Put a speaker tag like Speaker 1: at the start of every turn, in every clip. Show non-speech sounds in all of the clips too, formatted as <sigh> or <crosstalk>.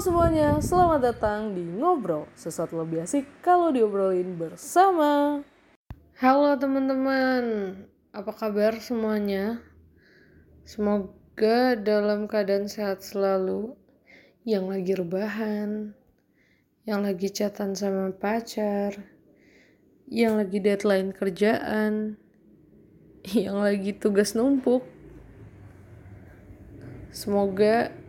Speaker 1: semuanya, selamat datang di Ngobrol Sesuatu lebih asik kalau diobrolin bersama. Halo teman-teman, apa kabar semuanya? Semoga dalam keadaan sehat selalu. Yang lagi rebahan Yang lagi chatan sama pacar Yang lagi deadline kerjaan Yang lagi tugas numpuk. Semoga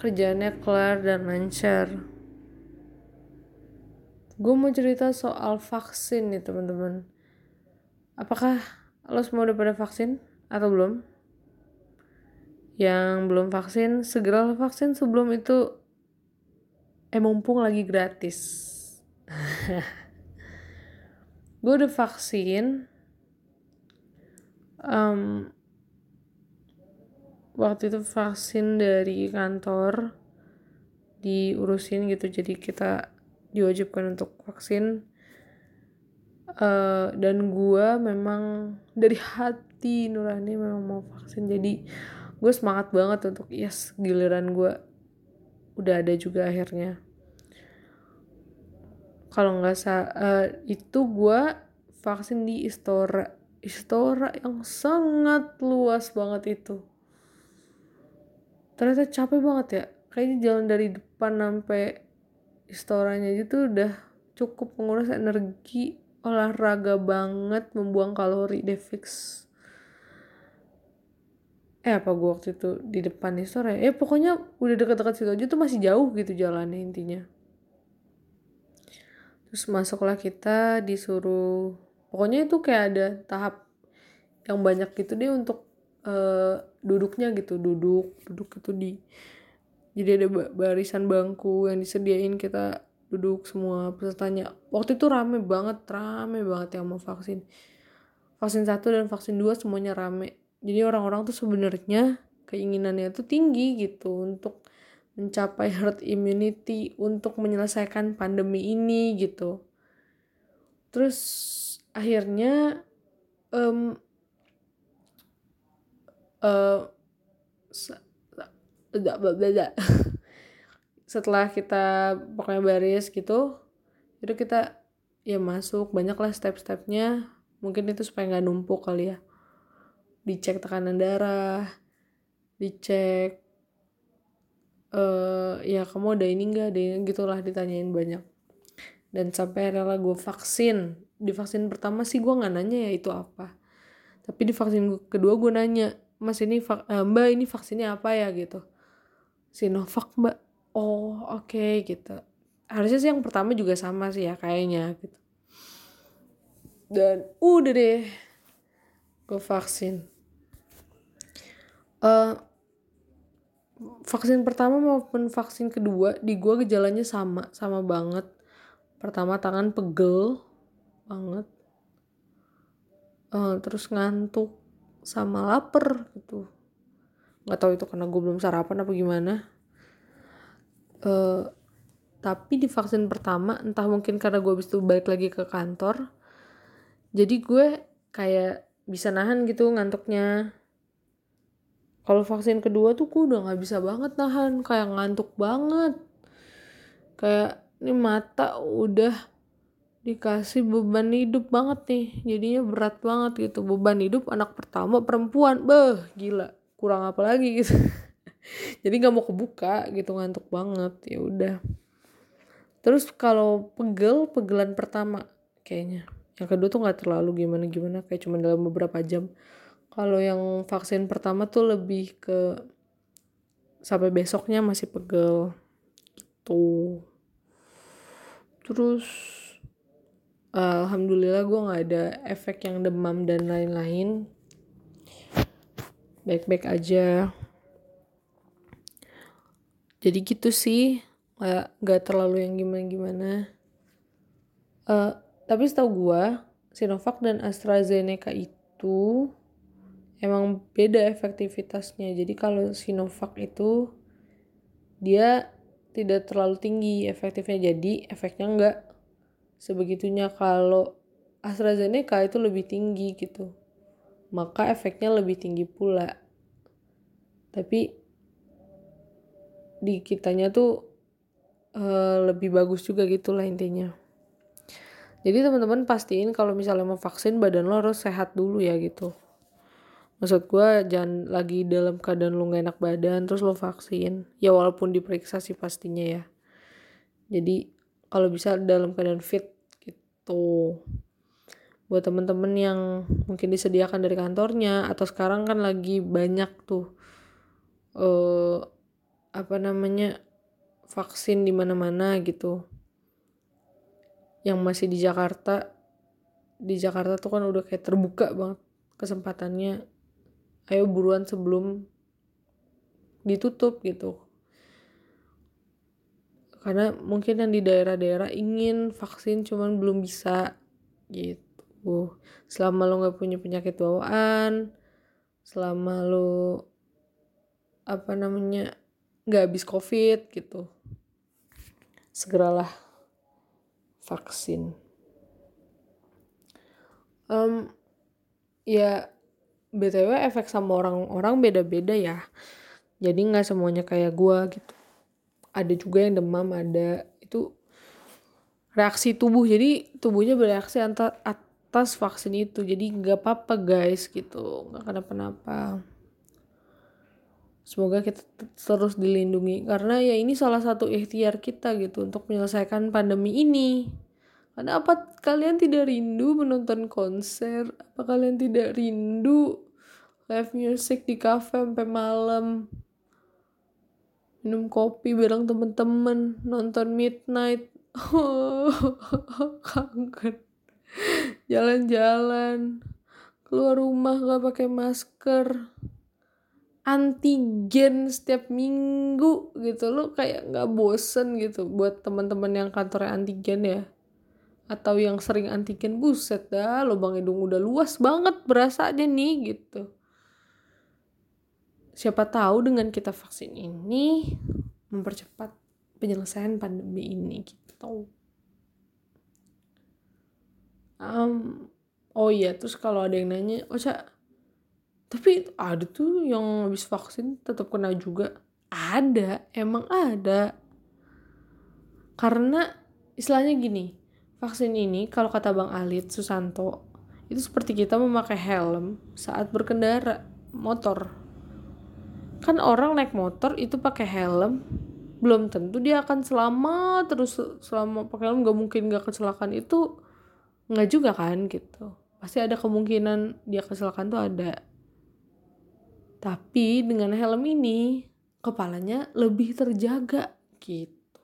Speaker 1: kerjaannya kelar dan lancar. Gue mau cerita soal vaksin nih teman-teman. Apakah lo semua udah pada vaksin atau belum? Yang belum vaksin, segera vaksin sebelum itu eh mumpung lagi gratis. <laughs> gue udah vaksin um, waktu itu vaksin dari kantor diurusin gitu. Jadi kita diwajibkan untuk vaksin. Uh, dan gue memang dari hati nurani memang mau vaksin. Jadi gue semangat banget untuk yes giliran gue udah ada juga akhirnya. Kalau nggak sa uh, itu gue vaksin di Istora Istora yang sangat luas banget itu ternyata capek banget ya. Kayaknya jalan dari depan sampai istoranya gitu udah cukup menguras energi olahraga banget membuang kalori deh fix eh apa gue waktu itu di depan istora ya? Eh, pokoknya udah dekat-dekat situ aja tuh masih jauh gitu jalannya intinya. Terus masuklah kita disuruh pokoknya itu kayak ada tahap yang banyak gitu deh untuk uh, duduknya gitu duduk duduk itu di jadi ada barisan bangku yang disediain kita duduk semua pesertanya. Waktu itu rame banget rame banget yang mau vaksin. Vaksin satu dan vaksin dua semuanya rame. Jadi orang-orang tuh sebenarnya keinginannya tuh tinggi gitu untuk mencapai herd immunity untuk menyelesaikan pandemi ini gitu. Terus akhirnya um, uh, <laughs> setelah kita pokoknya baris gitu itu kita ya masuk banyaklah step-stepnya. Mungkin itu supaya nggak numpuk kali ya. Dicek tekanan darah dicek uh, ya kamu ada ini enggak ada ini gitulah ditanyain banyak. Dan sampai rela gue vaksin. Di vaksin pertama sih gue nggak nanya ya itu apa. Tapi di vaksin kedua gue nanya mas ini uh, mbak ini vaksinnya apa ya gitu. Sinovac mbak. Oh oke okay, gitu. Harusnya sih yang pertama juga sama sih ya kayaknya gitu. Dan udah deh gue vaksin. Uh, vaksin pertama maupun vaksin kedua di gue gejalanya sama sama banget. Pertama tangan pegel banget. Uh, terus ngantuk sama lapar gitu. Nggak tahu itu karena gue belum sarapan apa gimana. Uh, tapi di vaksin pertama entah mungkin karena gue habis itu balik lagi ke kantor jadi gue kayak bisa nahan gitu ngantuknya. Kalau vaksin kedua tuh gue udah nggak bisa banget nahan kayak ngantuk banget. Kayak ini mata udah dikasih beban hidup banget nih. Jadinya berat banget gitu. Beban hidup anak pertama perempuan. Beh gila. Kurang apa lagi gitu. <laughs> Jadi nggak mau kebuka gitu ngantuk banget. Ya udah. Terus kalau pegel pegelan pertama kayaknya. Yang kedua tuh nggak terlalu gimana gimana kayak cuma dalam beberapa jam. Kalau yang vaksin pertama tuh lebih ke sampai besoknya masih pegel. Gitu. Terus alhamdulillah gue nggak ada efek yang demam dan lain-lain. Baik-baik aja. Jadi gitu sih. Nggak nggak terlalu yang gimana-gimana. Uh, tapi setahu gue Sinovac dan AstraZeneca itu emang beda efektivitasnya. Jadi kalau Sinovac itu dia tidak terlalu tinggi efektifnya. Jadi efeknya nggak sebegitunya kalau AstraZeneca itu lebih tinggi gitu. Maka efeknya lebih tinggi pula. Tapi di kitanya tuh uh, lebih bagus juga gitulah intinya. Jadi teman-teman pastiin kalau misalnya mau vaksin badan lo harus sehat dulu ya gitu. Maksud gue jangan lagi dalam keadaan lo gak enak badan terus lo vaksin. Ya walaupun diperiksa sih pastinya ya. Jadi kalau bisa dalam keadaan fit gitu. Buat temen-temen yang mungkin disediakan dari kantornya atau sekarang kan lagi banyak tuh uh, apa namanya vaksin di mana-mana gitu. Yang masih di Jakarta di Jakarta tuh kan udah kayak terbuka banget kesempatannya. Ayo buruan sebelum ditutup gitu karena mungkin yang di daerah-daerah ingin vaksin cuman belum bisa. Gitu. Selama lo nggak punya penyakit bawaan selama lo apa namanya nggak habis covid gitu. Segeralah vaksin. Um, ya btw efek sama orang-orang beda-beda ya. Jadi nggak semuanya kayak gua gitu ada juga yang demam ada. Itu reaksi tubuh. Jadi tubuhnya bereaksi atas vaksin itu. Jadi nggak apa-apa guys gitu. Nggak kenapa-napa. Semoga kita terus dilindungi. Karena ya ini salah satu ikhtiar kita gitu untuk menyelesaikan pandemi ini. Karena apa kalian tidak rindu menonton konser? Apa kalian tidak rindu live music di cafe sampai malam minum kopi bareng temen-temen nonton midnight. <laughs> Kangen. Jalan-jalan. Keluar rumah gak pakai masker. Antigen setiap minggu gitu. Lo kayak nggak bosen gitu buat teman-teman yang kantornya antigen ya. Atau yang sering antigen buset dah lubang hidung udah luas banget berasa aja nih gitu Siapa tahu dengan kita vaksin ini mempercepat penyelesaian pandemi ini gitu. Um, oh iya, terus kalau ada yang nanya, oh cak, tapi ada tuh yang habis vaksin tetap kena juga. Ada, emang ada. Karena istilahnya gini, vaksin ini kalau kata Bang Alit Susanto, itu seperti kita memakai helm saat berkendara motor kan orang naik motor itu pakai helm. Belum tentu dia akan selamat terus selama pakai helm gak mungkin gak kecelakaan itu nggak juga kan gitu. Pasti ada kemungkinan dia kecelakaan tuh ada. Tapi dengan helm ini kepalanya lebih terjaga gitu.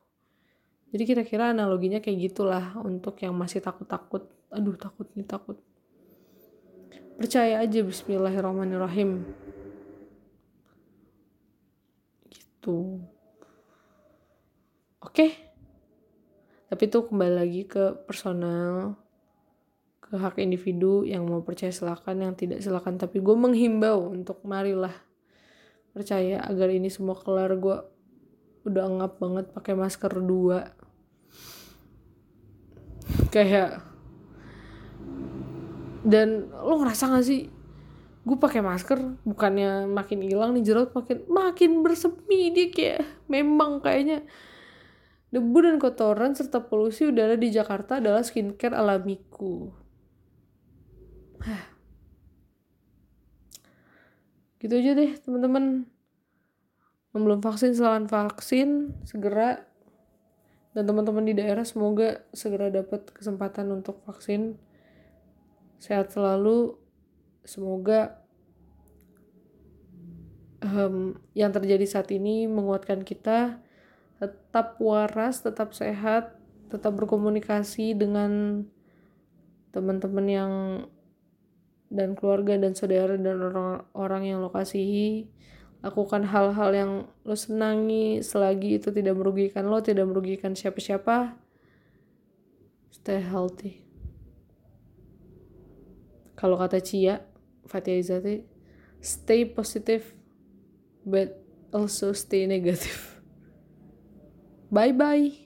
Speaker 1: Jadi kira-kira analoginya kayak gitulah untuk yang masih takut-takut. Aduh takut nih takut. Percaya aja Bismillahirrahmanirrahim gitu. Oke. Tapi itu kembali lagi ke personal ke hak individu yang mau percaya silakan yang tidak silakan. Tapi gue menghimbau untuk marilah percaya agar ini semua kelar. Gue udah ngap banget pakai masker dua. Kayak dan lo ngerasa gak sih gue pakai masker bukannya makin hilang nih jerawat makin makin bersemi. Dia kayak memang kayaknya. Debu dan kotoran serta polusi udara di Jakarta adalah skincare alamiku. Gitu aja deh teman-teman. Yang belum vaksin silakan vaksin segera. Dan teman-teman di daerah semoga segera dapat kesempatan untuk vaksin. Sehat selalu semoga um, yang terjadi saat ini menguatkan kita tetap waras, tetap sehat, tetap berkomunikasi dengan teman-teman yang dan keluarga dan saudara dan orang-orang yang lo lakukan hal-hal yang lo senangi selagi itu tidak merugikan lo tidak merugikan siapa-siapa. Stay healthy. Kalau kata Cia Fatia Izati stay positive but also stay negative. <laughs> Bye bye